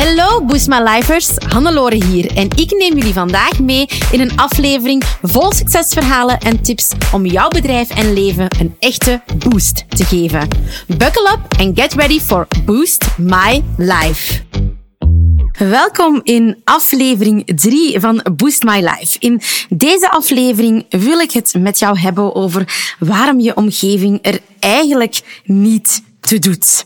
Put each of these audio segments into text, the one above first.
Hallo Boost My Lifers, Hannelore hier en ik neem jullie vandaag mee in een aflevering vol succesverhalen en tips om jouw bedrijf en leven een echte boost te geven. Buckle up and get ready for Boost My Life. Welkom in aflevering 3 van Boost My Life. In deze aflevering wil ik het met jou hebben over waarom je omgeving er eigenlijk niet toe doet.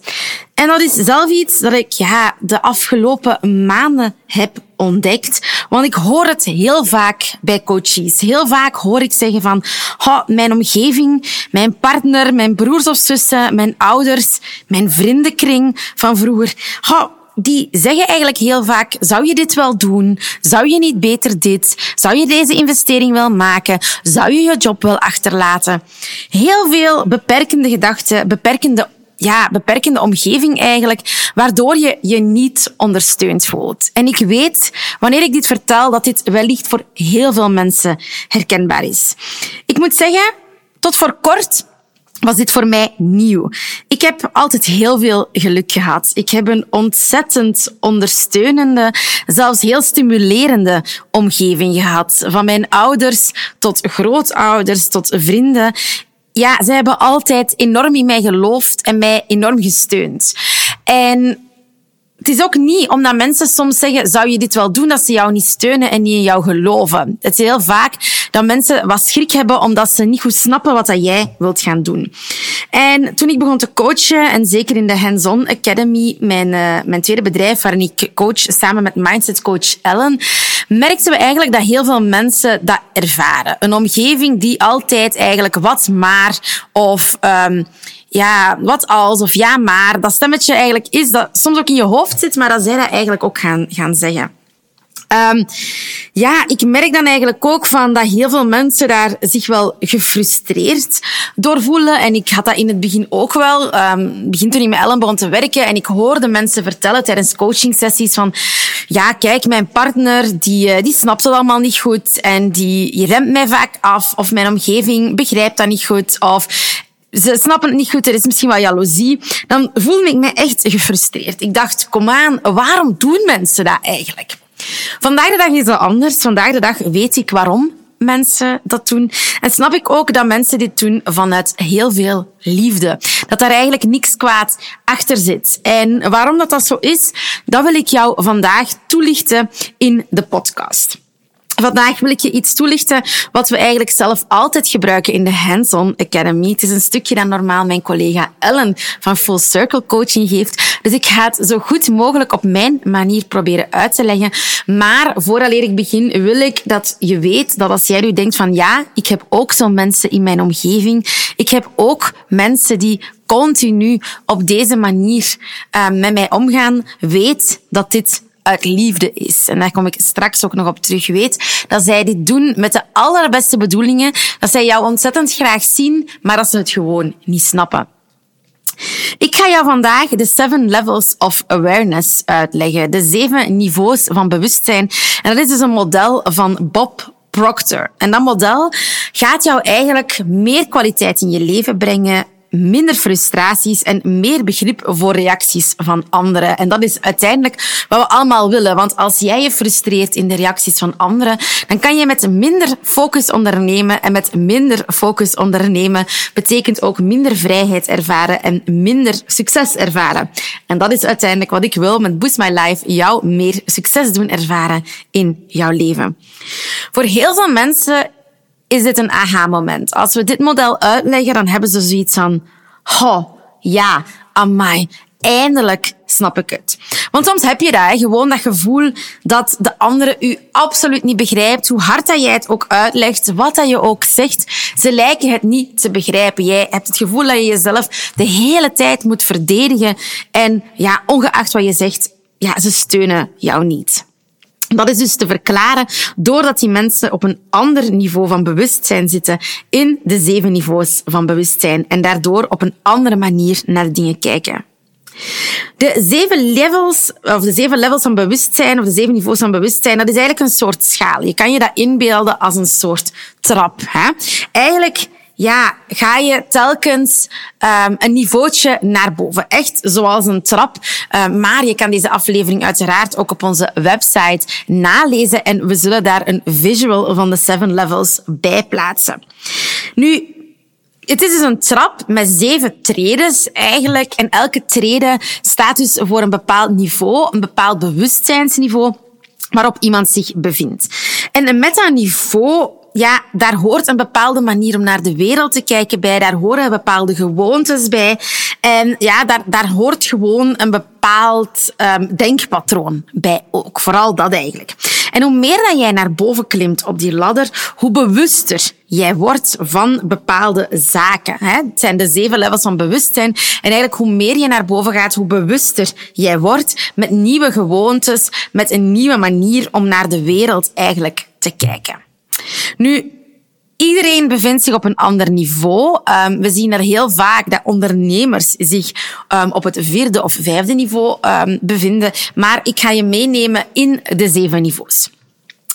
En dat is zelf iets dat ik ja, de afgelopen maanden heb ontdekt. Want ik hoor het heel vaak bij coaches. Heel vaak hoor ik zeggen van, mijn omgeving, mijn partner, mijn broers of zussen, mijn ouders, mijn vriendenkring van vroeger. Die zeggen eigenlijk heel vaak, zou je dit wel doen? Zou je niet beter dit? Zou je deze investering wel maken? Zou je je job wel achterlaten? Heel veel beperkende gedachten, beperkende ja, beperkende omgeving eigenlijk, waardoor je je niet ondersteund voelt. En ik weet, wanneer ik dit vertel, dat dit wellicht voor heel veel mensen herkenbaar is. Ik moet zeggen, tot voor kort was dit voor mij nieuw. Ik heb altijd heel veel geluk gehad. Ik heb een ontzettend ondersteunende, zelfs heel stimulerende omgeving gehad. Van mijn ouders tot grootouders tot vrienden ja, zij hebben altijd enorm in mij geloofd en mij enorm gesteund. En het is ook niet omdat mensen soms zeggen, zou je dit wel doen, dat ze jou niet steunen en niet in jou geloven. Het is heel vaak dat mensen wat schrik hebben omdat ze niet goed snappen wat dat jij wilt gaan doen. En toen ik begon te coachen, en zeker in de Hands-On Academy, mijn, uh, mijn tweede bedrijf waarin ik coach samen met mindset coach Ellen, merkten we eigenlijk dat heel veel mensen dat ervaren. Een omgeving die altijd eigenlijk wat maar of um, ja, wat als of ja maar, dat stemmetje eigenlijk is dat soms ook in je hoofd zit, maar dat zij dat eigenlijk ook gaan, gaan zeggen. Um, ja, ik merk dan eigenlijk ook van dat heel veel mensen daar zich wel gefrustreerd door voelen. En ik had dat in het begin ook wel. Um, begin toen ik met Ellen begon te werken en ik hoorde mensen vertellen tijdens coaching sessies van ja, kijk, mijn partner die, eh, die snapt het allemaal niet goed en die, die remt mij vaak af of mijn omgeving begrijpt dat niet goed of ze snappen het niet goed, er is misschien wel jaloezie, dan voelde ik me echt gefrustreerd. Ik dacht, kom aan, waarom doen mensen dat eigenlijk? Vandaag de dag is dat anders. Vandaag de dag weet ik waarom mensen dat doen. En snap ik ook dat mensen dit doen vanuit heel veel liefde. Dat daar eigenlijk niks kwaad achter zit. En waarom dat, dat zo is, dat wil ik jou vandaag toelichten in de podcast. Vandaag wil ik je iets toelichten wat we eigenlijk zelf altijd gebruiken in de Hands-on Academy. Het is een stukje dat normaal mijn collega Ellen van Full Circle Coaching geeft. Dus ik ga het zo goed mogelijk op mijn manier proberen uit te leggen. Maar vooraleer ik begin wil ik dat je weet dat als jij nu denkt van ja, ik heb ook zo'n mensen in mijn omgeving. Ik heb ook mensen die continu op deze manier uh, met mij omgaan. Weet dat dit uit liefde is. En daar kom ik straks ook nog op terug. Weet dat zij dit doen met de allerbeste bedoelingen. Dat zij jou ontzettend graag zien, maar dat ze het gewoon niet snappen. Ik ga jou vandaag de seven levels of awareness uitleggen. De zeven niveaus van bewustzijn. En dat is dus een model van Bob Proctor. En dat model gaat jou eigenlijk meer kwaliteit in je leven brengen, minder frustraties en meer begrip voor reacties van anderen. En dat is uiteindelijk wat we allemaal willen. Want als jij je frustreert in de reacties van anderen, dan kan je met minder focus ondernemen. En met minder focus ondernemen betekent ook minder vrijheid ervaren en minder succes ervaren. En dat is uiteindelijk wat ik wil met Boost My Life, jou meer succes doen ervaren in jouw leven. Voor heel veel mensen is dit een aha-moment. Als we dit model uitleggen, dan hebben ze zoiets van, oh, ja, amai, eindelijk snap ik het. Want soms heb je dat, gewoon dat gevoel dat de andere u absoluut niet begrijpt, hoe hard dat jij het ook uitlegt, wat dat je ook zegt, ze lijken het niet te begrijpen. Jij hebt het gevoel dat je jezelf de hele tijd moet verdedigen en ja, ongeacht wat je zegt, ja, ze steunen jou niet. Dat is dus te verklaren doordat die mensen op een ander niveau van bewustzijn zitten in de zeven niveaus van bewustzijn en daardoor op een andere manier naar dingen kijken. De zeven levels, of de zeven levels van bewustzijn, of de zeven niveaus van bewustzijn, dat is eigenlijk een soort schaal. Je kan je dat inbeelden als een soort trap. Hè? Eigenlijk ja, ga je telkens um, een niveautje naar boven. Echt zoals een trap. Uh, maar je kan deze aflevering uiteraard ook op onze website nalezen. En we zullen daar een visual van de seven levels bij plaatsen. Nu, het is dus een trap met zeven tredes eigenlijk. En elke trede staat dus voor een bepaald niveau, een bepaald bewustzijnsniveau waarop iemand zich bevindt. En met dat niveau ja, daar hoort een bepaalde manier om naar de wereld te kijken bij. Daar horen bepaalde gewoontes bij. En ja, daar, daar hoort gewoon een bepaald um, denkpatroon bij ook. Vooral dat eigenlijk. En hoe meer dat jij naar boven klimt op die ladder, hoe bewuster jij wordt van bepaalde zaken. Het zijn de zeven levels van bewustzijn. En eigenlijk hoe meer je naar boven gaat, hoe bewuster jij wordt met nieuwe gewoontes, met een nieuwe manier om naar de wereld eigenlijk te kijken. Nu, Iedereen bevindt zich op een ander niveau. Um, we zien er heel vaak dat ondernemers zich um, op het vierde of vijfde niveau um, bevinden. Maar ik ga je meenemen in de zeven niveaus.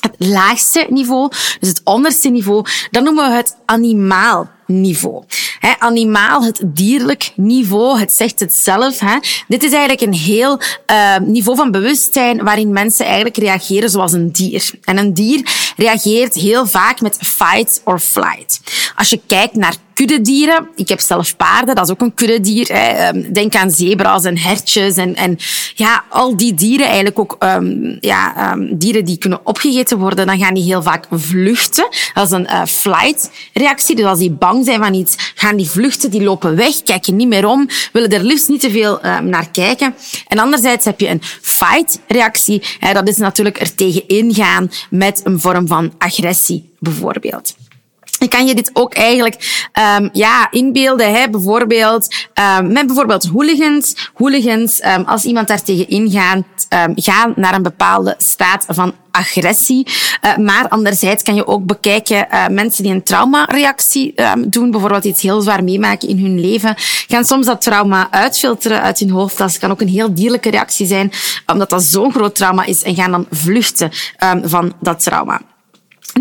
Het laagste niveau, dus het onderste niveau, dat noemen we het animaal niveau. He, animaal, het dierlijk niveau, het zegt het zelf. He. Dit is eigenlijk een heel uh, niveau van bewustzijn waarin mensen eigenlijk reageren zoals een dier. En een dier reageert heel vaak met fight or flight. Als je kijkt naar kuddedieren. Ik heb zelf paarden, dat is ook een kuddedier. Hè. Ehm, denk aan zebra's en hertjes en, en ja, al die dieren, eigenlijk ook um, ja, um, dieren die kunnen opgegeten worden, dan gaan die heel vaak vluchten. Dat is een uh, flight-reactie. Dus als die bang zijn van iets, gaan die vluchten, die lopen weg, kijken niet meer om, willen er liefst niet te veel naar kijken. En anderzijds heb je een fight-reactie. Dat is natuurlijk er tegen ingaan met een vorm van agressie, bijvoorbeeld. Ik kan je dit ook eigenlijk um, ja, inbeelden, hè? bijvoorbeeld um, met bijvoorbeeld hooligans. Hooligans, um, als iemand daar tegen ingaat, gaan naar een bepaalde staat van agressie. Uh, maar anderzijds kan je ook bekijken uh, mensen die een traumareactie um, doen, bijvoorbeeld iets heel zwaar meemaken in hun leven, gaan soms dat trauma uitfilteren uit hun hoofd. Dat kan ook een heel dierlijke reactie zijn, omdat dat zo'n groot trauma is en gaan dan vluchten um, van dat trauma.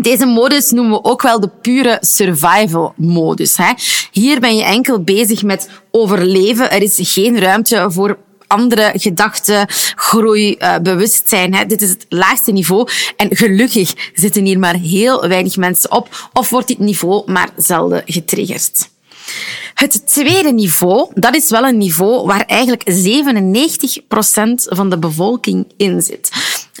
Deze modus noemen we ook wel de pure survival modus. Hè. Hier ben je enkel bezig met overleven. Er is geen ruimte voor andere gedachten, groei, uh, bewustzijn. Hè. Dit is het laagste niveau. En gelukkig zitten hier maar heel weinig mensen op. Of wordt dit niveau maar zelden getriggerd. Het tweede niveau, dat is wel een niveau waar eigenlijk 97% van de bevolking in zit.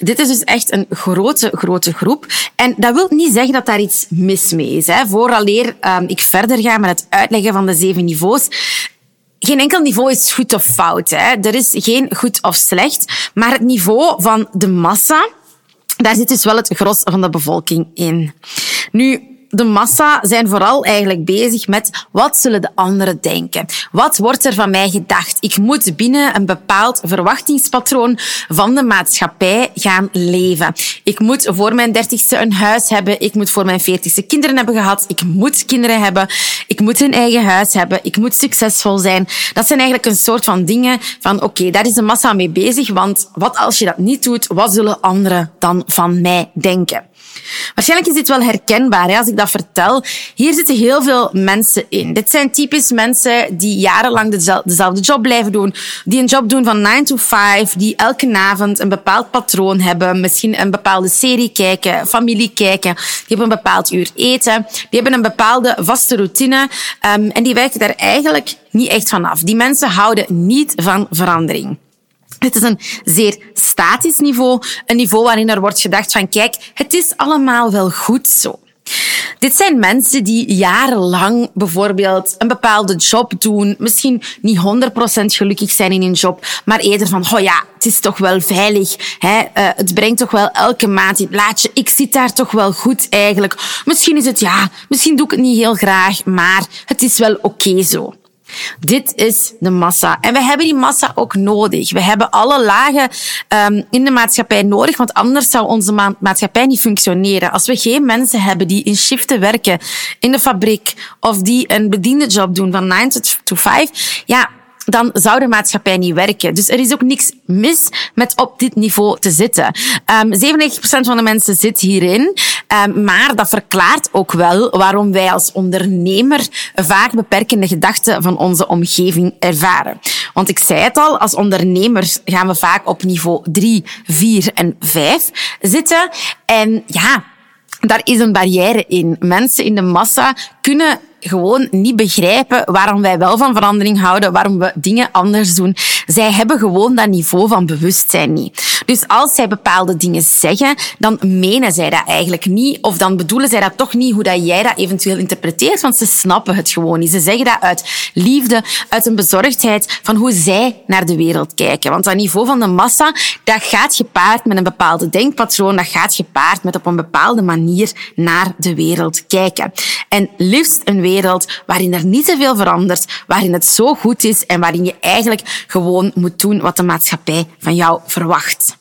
Dit is dus echt een grote, grote groep. En dat wil niet zeggen dat daar iets mis mee is. Hè. Vooraleer um, ik verder ga met het uitleggen van de zeven niveaus, geen enkel niveau is goed of fout. Hè. Er is geen goed of slecht. Maar het niveau van de massa, daar zit dus wel het gros van de bevolking in. Nu, de massa zijn vooral eigenlijk bezig met wat zullen de anderen denken? Wat wordt er van mij gedacht? Ik moet binnen een bepaald verwachtingspatroon van de maatschappij gaan leven. Ik moet voor mijn dertigste een huis hebben. Ik moet voor mijn veertigste kinderen hebben gehad. Ik moet kinderen hebben. Ik moet een eigen huis hebben. Ik moet succesvol zijn. Dat zijn eigenlijk een soort van dingen van oké, daar is de massa mee bezig. Want wat als je dat niet doet? Wat zullen anderen dan van mij denken? Waarschijnlijk is dit wel herkenbaar hè, als ik dat vertel. Hier zitten heel veel mensen in. Dit zijn typisch mensen die jarenlang dezelfde job blijven doen. Die een job doen van 9 to 5. Die elke avond een bepaald patroon hebben. Misschien een bepaalde serie kijken, familie kijken. Die hebben een bepaald uur eten. Die hebben een bepaalde vaste routine. Um, en die werken daar eigenlijk niet echt vanaf. Die mensen houden niet van verandering. Het is een zeer statisch niveau, een niveau waarin er wordt gedacht van kijk, het is allemaal wel goed zo. Dit zijn mensen die jarenlang bijvoorbeeld een bepaalde job doen, misschien niet 100% gelukkig zijn in hun job, maar eerder van, oh ja, het is toch wel veilig, hè? Uh, het brengt toch wel elke maand in blaadje, ik zit daar toch wel goed eigenlijk. Misschien is het, ja, misschien doe ik het niet heel graag, maar het is wel oké zo. Dit is de massa. En we hebben die massa ook nodig. We hebben alle lagen um, in de maatschappij nodig, want anders zou onze ma maatschappij niet functioneren. Als we geen mensen hebben die in shiften werken in de fabriek of die een bediende job doen van 9 to 5, ja, dan zou de maatschappij niet werken. Dus er is ook niks mis met op dit niveau te zitten. Um, ehm, 97% van de mensen zit hierin. Um, maar dat verklaart ook wel waarom wij als ondernemer vaak beperkende gedachten van onze omgeving ervaren. Want ik zei het al, als ondernemers gaan we vaak op niveau 3, 4 en 5 zitten. En ja, daar is een barrière in. Mensen in de massa kunnen gewoon niet begrijpen waarom wij wel van verandering houden, waarom we dingen anders doen. Zij hebben gewoon dat niveau van bewustzijn niet. Dus als zij bepaalde dingen zeggen, dan menen zij dat eigenlijk niet. Of dan bedoelen zij dat toch niet hoe dat jij dat eventueel interpreteert, want ze snappen het gewoon niet. Ze zeggen dat uit liefde, uit een bezorgdheid van hoe zij naar de wereld kijken. Want dat niveau van de massa, dat gaat gepaard met een bepaalde denkpatroon, dat gaat gepaard met op een bepaalde manier naar de wereld kijken. En liefst een wereld waarin er niet te veel verandert, waarin het zo goed is en waarin je eigenlijk gewoon moet doen wat de maatschappij van jou verwacht.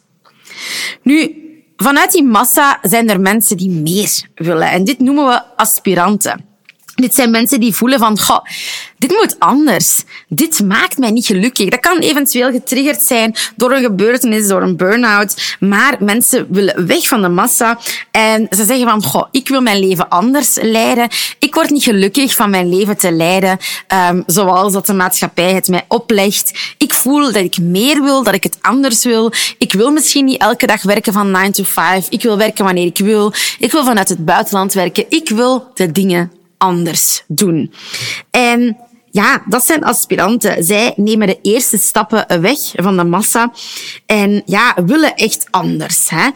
Nu, vanuit die massa zijn er mensen die meer willen. En dit noemen we aspiranten. Dit zijn mensen die voelen van, goh, dit moet anders. Dit maakt mij niet gelukkig. Dat kan eventueel getriggerd zijn door een gebeurtenis, door een burn-out. Maar mensen willen weg van de massa. En ze zeggen van, goh, ik wil mijn leven anders leiden. Ik word niet gelukkig van mijn leven te leiden um, zoals dat de maatschappij het mij oplegt. Ik voel dat ik meer wil, dat ik het anders wil. Ik wil misschien niet elke dag werken van 9 to 5. Ik wil werken wanneer ik wil. Ik wil vanuit het buitenland werken. Ik wil de dingen anders doen. En ja, dat zijn aspiranten. Zij nemen de eerste stappen weg van de massa en ja, willen echt anders. Hè?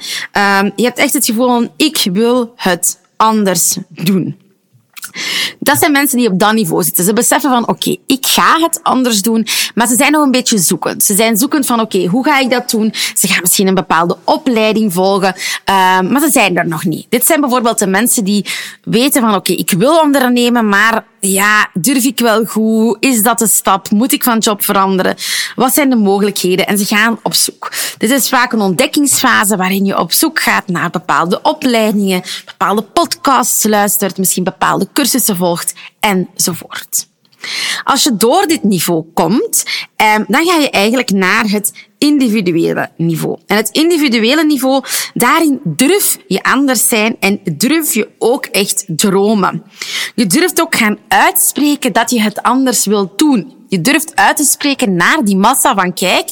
Um, je hebt echt het gevoel ik wil het anders doen. Dat zijn mensen die op dat niveau zitten. Ze beseffen van, oké, ik ga het anders doen, maar ze zijn nog een beetje zoekend. Ze zijn zoekend van, oké, hoe ga ik dat doen? Ze gaan misschien een bepaalde opleiding volgen, uh, maar ze zijn er nog niet. Dit zijn bijvoorbeeld de mensen die weten van, oké, ik wil ondernemen, maar ja, durf ik wel goed? Is dat de stap? Moet ik van job veranderen? Wat zijn de mogelijkheden? En ze gaan op zoek. Dit is vaak een ontdekkingsfase waarin je op zoek gaat naar bepaalde opleidingen, bepaalde podcasts luistert, misschien bepaalde enzovoort. Als je door dit niveau komt, dan ga je eigenlijk naar het individuele niveau. En het individuele niveau, daarin durf je anders zijn en durf je ook echt dromen. Je durft ook gaan uitspreken dat je het anders wilt doen. Je durft uit te spreken naar die massa van kijk,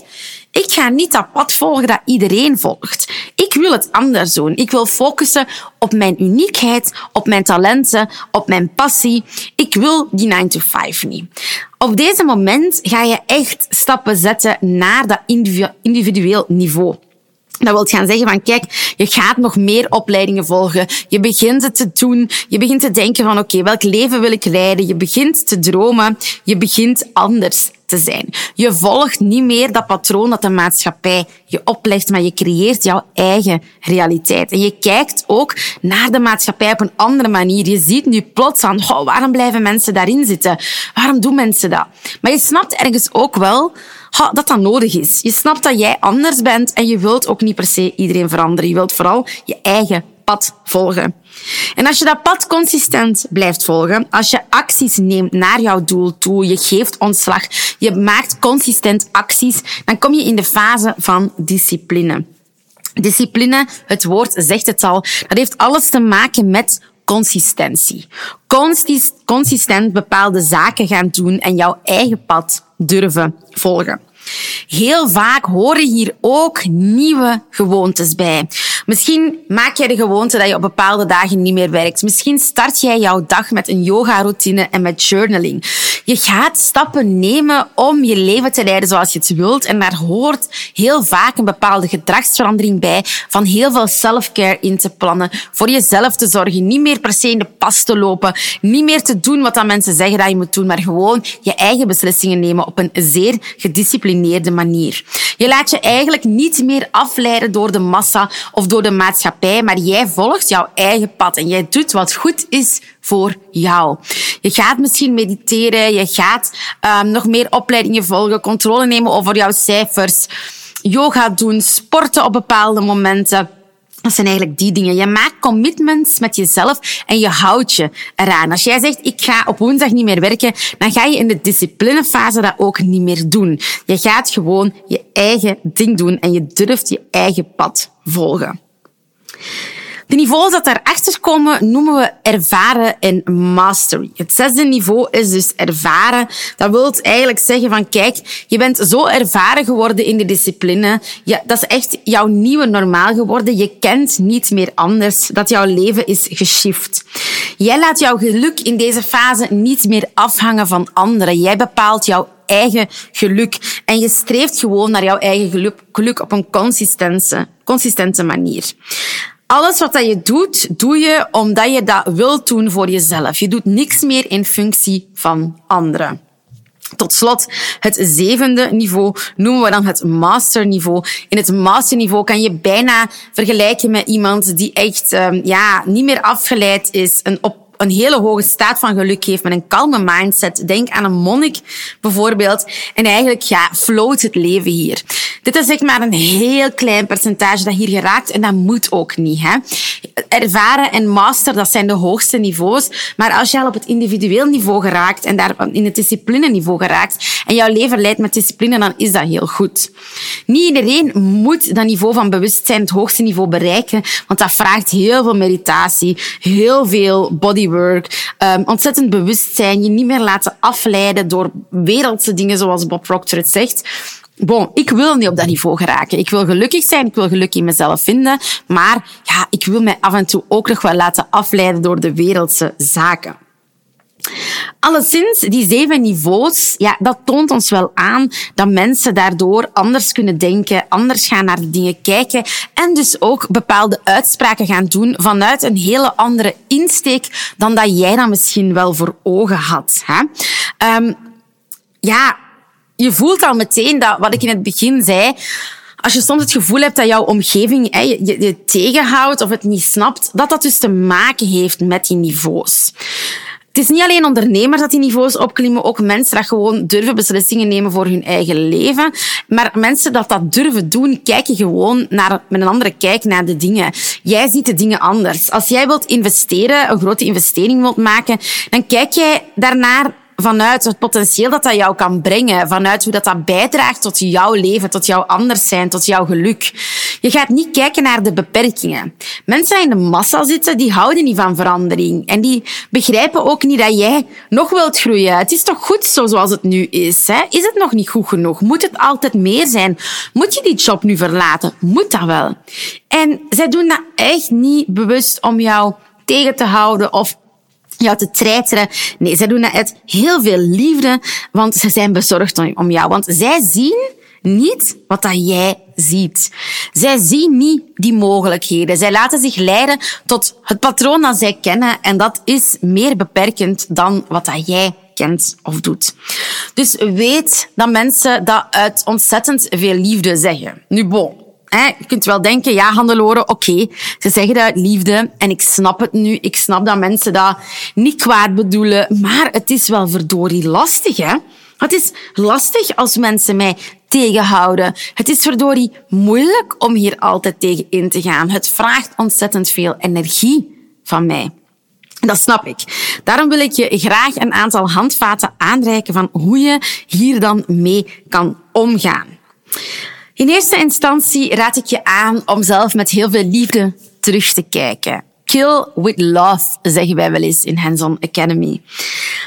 ik ga niet dat pad volgen dat iedereen volgt. Ik wil het anders doen. Ik wil focussen op mijn uniekheid, op mijn talenten, op mijn passie. Ik wil die 9 to 5 niet. Op deze moment ga je echt stappen zetten naar dat individueel niveau. Dat wil gaan zeggen van, kijk, je gaat nog meer opleidingen volgen. Je begint het te doen. Je begint te denken van, oké, welk leven wil ik leiden? Je begint te dromen. Je begint anders Je volgt niet meer dat patroon dat de maatschappij je oplegt, maar je creëert jouw eigen realiteit. En je kijkt ook naar de maatschappij op een andere manier. Je ziet nu plots aan, oh, waarom blijven mensen daarin zitten? Waarom doen mensen dat? Maar je snapt ergens ook wel dat dat nodig is. Je snapt dat jij anders bent en je wilt ook niet per se iedereen veranderen. Je wilt vooral je eigen pad volgen. En als je dat pad consistent blijft volgen, als je acties neemt naar jouw doel toe, je geeft ontslag, je maakt consistent acties, dan kom je in de fase van discipline. Discipline, het woord zegt het al, dat heeft alles te maken met consistentie. Consistent bepaalde zaken gaan doen en jouw eigen pad durven volgen. Heel vaak horen hier ook nieuwe gewoontes bij. Misschien maak jij de gewoonte dat je op bepaalde dagen niet meer werkt. Misschien start jij jouw dag met een yoga-routine en met journaling. Je gaat stappen nemen om je leven te leiden zoals je het wilt. En daar hoort heel vaak een bepaalde gedragsverandering bij. Van heel veel self-care in te plannen. Voor jezelf te zorgen. Niet meer per se in de pas te lopen. Niet meer te doen wat dan mensen zeggen dat je moet doen. Maar gewoon je eigen beslissingen nemen op een zeer gedisciplineerde manier. Je laat je eigenlijk niet meer afleiden door de massa of door de maatschappij. Maar jij volgt jouw eigen pad. En jij doet wat goed is voor jou. Je gaat misschien mediteren, je gaat um, nog meer opleidingen volgen, controle nemen over jouw cijfers, yoga doen, sporten op bepaalde momenten. Dat zijn eigenlijk die dingen. Je maakt commitments met jezelf en je houdt je eraan. Als jij zegt, ik ga op woensdag niet meer werken, dan ga je in de disciplinefase dat ook niet meer doen. Je gaat gewoon je eigen ding doen en je durft je eigen pad volgen. De niveaus dat daarachter komen noemen we ervaren en mastery. Het zesde niveau is dus ervaren. Dat wil eigenlijk zeggen van kijk, je bent zo ervaren geworden in de discipline. Ja, dat is echt jouw nieuwe normaal geworden. Je kent niet meer anders. Dat jouw leven is geshift. Jij laat jouw geluk in deze fase niet meer afhangen van anderen. Jij bepaalt jouw eigen geluk. En je streeft gewoon naar jouw eigen geluk, geluk op een consistente, consistente manier. Alles wat dat je doet, doe je omdat je dat wilt doen voor jezelf. Je doet niks meer in functie van anderen. Tot slot, het zevende niveau noemen we dan het masterniveau. In het masterniveau kan je bijna vergelijken met iemand die echt um, ja, niet meer afgeleid is, een op een hele hoge staat van geluk heeft met een kalme mindset. Denk aan een monnik bijvoorbeeld. En eigenlijk ja, float het leven hier. Dit is zeg maar een heel klein percentage dat hier geraakt en dat moet ook niet. Hè? Ervaren en master, dat zijn de hoogste niveaus. Maar als je al op het individueel niveau geraakt en daar in het discipline niveau geraakt en jouw leven leidt met discipline, dan is dat heel goed. Niet iedereen moet dat niveau van bewustzijn, het hoogste niveau bereiken, want dat vraagt heel veel meditatie, heel veel bodywork, um, ontzettend bewustzijn, je niet meer laten afleiden door wereldse dingen zoals Bob Proctor het zegt. Bon, ik wil niet op dat niveau geraken. Ik wil gelukkig zijn, ik wil geluk in mezelf vinden, maar ja, ik wil mij af en toe ook nog wel laten afleiden door de wereldse zaken. Alleszins, die zeven niveaus, ja, dat toont ons wel aan dat mensen daardoor anders kunnen denken, anders gaan naar de dingen kijken en dus ook bepaalde uitspraken gaan doen vanuit een hele andere insteek dan dat jij dan misschien wel voor ogen had. Hè? Um, ja, je voelt al meteen dat, wat ik in het begin zei, als je soms het gevoel hebt dat jouw omgeving hè, je, je tegenhoudt of het niet snapt, dat dat dus te maken heeft met die niveaus. Het is niet alleen ondernemers dat die niveaus opklimmen, ook mensen dat gewoon durven beslissingen nemen voor hun eigen leven. Maar mensen dat dat durven doen, kijken gewoon naar, met een andere kijk naar de dingen. Jij ziet de dingen anders. Als jij wilt investeren, een grote investering wilt maken, dan kijk jij daarnaar vanuit het potentieel dat dat jou kan brengen, vanuit hoe dat, dat bijdraagt tot jouw leven, tot jouw anders zijn, tot jouw geluk. Je gaat niet kijken naar de beperkingen. Mensen die in de massa zitten, die houden niet van verandering. En die begrijpen ook niet dat jij nog wilt groeien. Het is toch goed zo zoals het nu is? Hè? Is het nog niet goed genoeg? Moet het altijd meer zijn? Moet je die job nu verlaten? Moet dat wel? En zij doen dat echt niet bewust om jou tegen te houden of jou te treiteren. Nee, zij doen dat uit heel veel liefde, want ze zijn bezorgd om jou. Want zij zien niet wat dat jij ziet. Zij zien niet die mogelijkheden. Zij laten zich leiden tot het patroon dat zij kennen en dat is meer beperkend dan wat dat jij kent of doet. Dus weet dat mensen dat uit ontzettend veel liefde zeggen. Nu, bon, je kunt wel denken, ja, handeloren, oké, ze zeggen dat uit liefde en ik snap het nu. Ik snap dat mensen dat niet kwaad bedoelen, maar het is wel verdorie lastig, hè. Het is lastig als mensen mij tegenhouden. Het is verdorie moeilijk om hier altijd tegen in te gaan. Het vraagt ontzettend veel energie van mij. Dat snap ik. Daarom wil ik je graag een aantal handvaten aanreiken van hoe je hier dan mee kan omgaan. In eerste instantie raad ik je aan om zelf met heel veel liefde terug te kijken. Kill with love, zeggen wij wel eens in Hands-on Academy.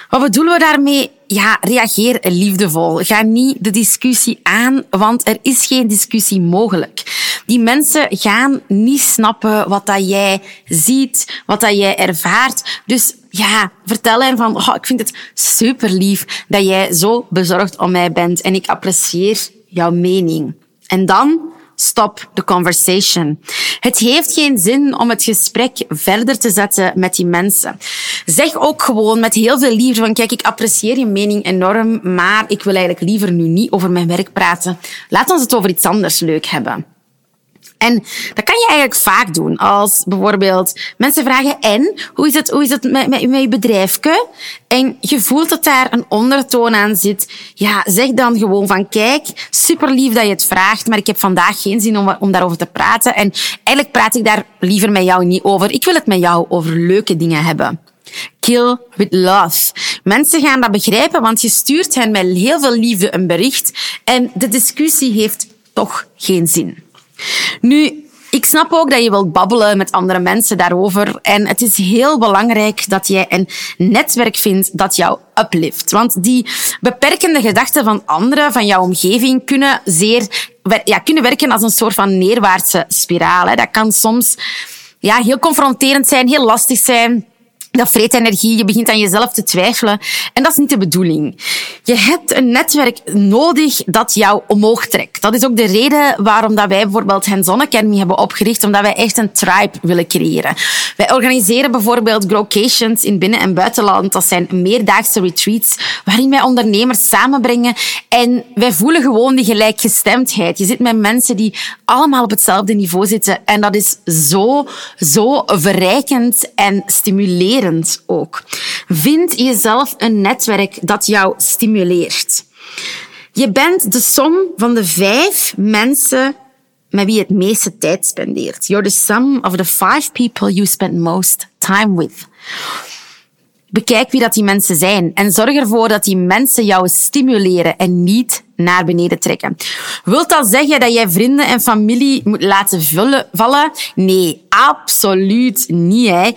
Wat bedoelen we daarmee? Ja, reageer liefdevol. Ga niet de discussie aan, want er is geen discussie mogelijk. Die mensen gaan niet snappen wat dat jij ziet, wat dat jij ervaart. Dus ja, vertel hen van, oh, ik vind het super lief dat jij zo bezorgd om mij bent en ik apprecieer jouw mening. En dan stop the conversation. Het heeft geen zin om het gesprek verder te zetten met die mensen. Zeg ook gewoon met heel veel liefde van kijk, ik apprecieer je mening enorm, maar ik wil eigenlijk liever nu niet over mijn werk praten. Laat ons het over iets anders leuk hebben. En dat kan je eigenlijk vaak doen. Als bijvoorbeeld mensen vragen, en? Hoe is het, hoe is het met, met, met je bedrijfje? En je voelt dat daar een ondertoon aan zit. Ja, zeg dan gewoon van, kijk, super lief dat je het vraagt, maar ik heb vandaag geen zin om, om daarover te praten. En eigenlijk praat ik daar liever met jou niet over. Ik wil het met jou over leuke dingen hebben. Kill with love. Mensen gaan dat begrijpen, want je stuurt hen met heel veel liefde een bericht en de discussie heeft toch geen zin. Nu, Ik snap ook dat je wilt babbelen met andere mensen daarover. En het is heel belangrijk dat jij een netwerk vindt dat jou uplift. Want die beperkende gedachten van anderen, van jouw omgeving, kunnen zeer ja, kunnen werken als een soort van neerwaartse spiraal. Hè. Dat kan soms ja, heel confronterend zijn, heel lastig zijn. Dat vreet energie, je begint aan jezelf te twijfelen. En dat is niet de bedoeling. Je hebt een netwerk nodig dat jou omhoog trekt. Dat is ook de reden waarom dat wij bijvoorbeeld Hands-on Academy hebben opgericht, omdat wij echt een tribe willen creëren. Wij organiseren bijvoorbeeld growcations in binnen- en buitenland. Dat zijn meerdaagse retreats waarin wij ondernemers samenbrengen en wij voelen gewoon die gelijkgestemdheid. Je zit met mensen die allemaal op hetzelfde niveau zitten en dat is zo, zo verrijkend en stimulerend ook. Vind jezelf een netwerk dat jou stimuleert. Je bent de som van de vijf mensen met wie je het meeste tijd spendeert. You're the sum of the five people you spend most time with. Bekijk wie dat die mensen zijn en zorg ervoor dat die mensen jou stimuleren en niet naar beneden trekken. Wilt dat zeggen dat jij vrienden en familie moet laten vallen? Nee, absoluut niet. Hè.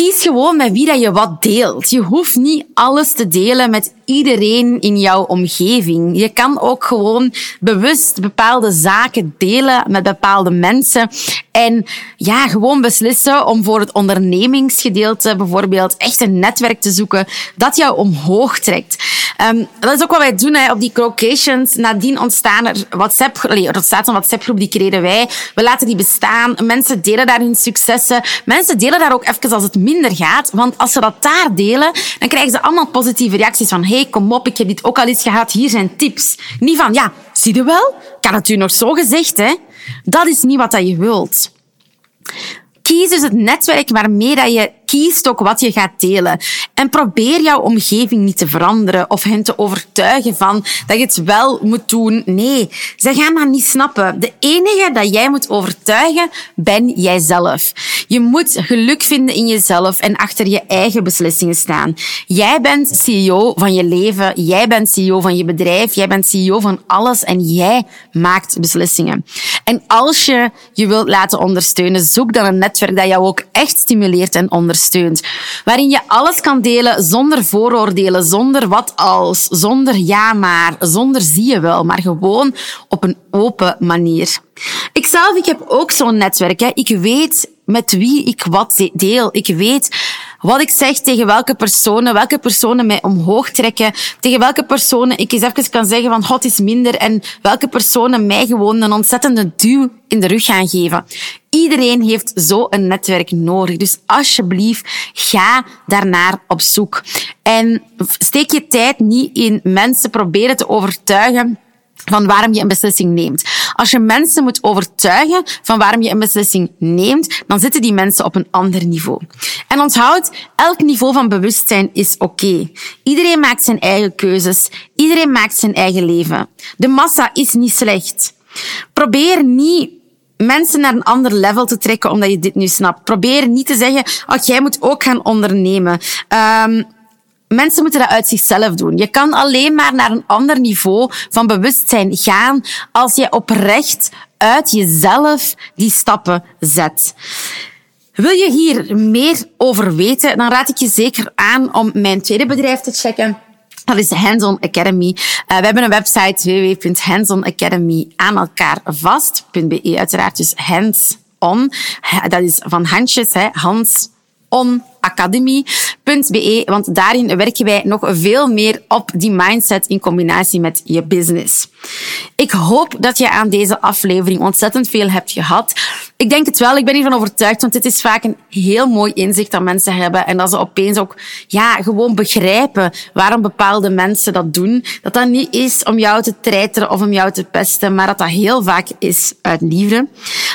Kies gewoon met wie dat je wat deelt. Je hoeft niet alles te delen met iedereen in jouw omgeving. Je kan ook gewoon bewust bepaalde zaken delen met bepaalde mensen. En ja, gewoon beslissen om voor het ondernemingsgedeelte bijvoorbeeld echt een netwerk te zoeken dat jou omhoog trekt. Um, dat is ook wat wij doen hè, op die crocations. Nadien ontstaan er WhatsApp, er ontstaat een WhatsApp-groep, die creëren wij. We laten die bestaan. Mensen delen daar hun successen. Mensen delen daar ook even als het minder gaat. Want als ze dat daar delen, dan krijgen ze allemaal positieve reacties van hey, kom op, ik heb dit ook al eens gehad, hier zijn tips. Niet van, ja, zie je wel? Had het u nog zo gezegd, hè? Dat is niet wat je wilt. Kies dus het netwerk waarmee dat je kiest ook wat je gaat delen. En probeer jouw omgeving niet te veranderen of hen te overtuigen van dat je het wel moet doen. Nee, ze gaan dat niet snappen. De enige dat jij moet overtuigen, ben jijzelf. Je moet geluk vinden in jezelf en achter je eigen beslissingen staan. Jij bent CEO van je leven, jij bent CEO van je bedrijf, jij bent CEO van alles en jij maakt beslissingen. En als je je wilt laten ondersteunen, zoek dan een netwerk dat jou ook echt stimuleert en ondersteunt ondersteunt. Waarin je alles kan delen zonder vooroordelen, zonder wat als, zonder ja maar, zonder zie je wel, maar gewoon op een open manier. Ikzelf, ik heb ook zo'n netwerk. Hè. Ik weet met wie ik wat deel. Ik weet wat ik zeg tegen welke personen, welke personen mij omhoog trekken, tegen welke personen ik eens even kan zeggen van god is minder en welke personen mij gewoon een ontzettende duw in de rug gaan geven. Iedereen heeft zo een netwerk nodig. Dus alsjeblieft, ga daarnaar op zoek. En steek je tijd niet in mensen proberen te overtuigen van waarom je een beslissing neemt. Als je mensen moet overtuigen van waarom je een beslissing neemt, dan zitten die mensen op een ander niveau. En onthoud, elk niveau van bewustzijn is oké. Iedereen maakt zijn eigen keuzes. Iedereen maakt zijn eigen leven. De massa is niet slecht. Probeer niet mensen naar een ander level te trekken omdat je dit nu snapt. Probeer niet te zeggen, oh, jij moet ook gaan ondernemen. Um, Mensen moeten dat uit zichzelf doen. Je kan alleen maar naar een ander niveau van bewustzijn gaan als je oprecht uit jezelf die stappen zet. Wil je hier meer over weten, dan raad ik je zeker aan om mijn tweede bedrijf te checken. Dat is Hands-on Academy. Uh, we hebben een website www.handsonacademy aan elkaar vast.be. Uiteraard dus hands-on. Dat is van handjes, hè, hands on academy.be, want daarin werken wij nog veel meer op die mindset in combinatie met je business. Ik hoop dat je aan deze aflevering ontzettend veel hebt gehad. Ik denk het wel, ik ben hiervan overtuigd, want dit is vaak een heel mooi inzicht dat mensen hebben en dat ze opeens ook ja, gewoon begrijpen waarom bepaalde mensen dat doen. Dat dat niet is om jou te treiteren of om jou te pesten, maar dat dat heel vaak is uit liefde.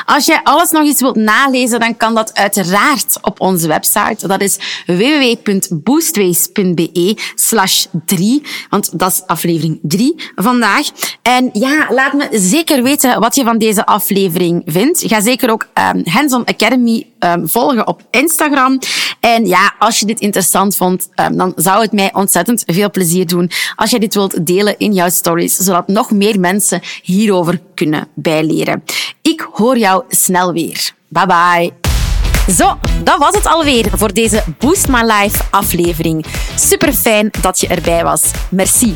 Als jij alles nog eens wilt nalezen, dan kan dat uiteraard op onze website. Dat is www.boostways.be slash 3. Want dat is aflevering 3 vandaag. En ja, laat me zeker weten wat je van deze aflevering vindt. Ga zeker ook um, Hands-on Academy um, volgen op Instagram. En ja, als je dit interessant vond, um, dan zou het mij ontzettend veel plezier doen als je dit wilt delen in jouw stories, zodat nog meer mensen hierover kunnen bijleren. Ik hoor jou snel weer. Bye bye. Zo, dat was het alweer voor deze Boost My Life aflevering. Super fijn dat je erbij was. Merci.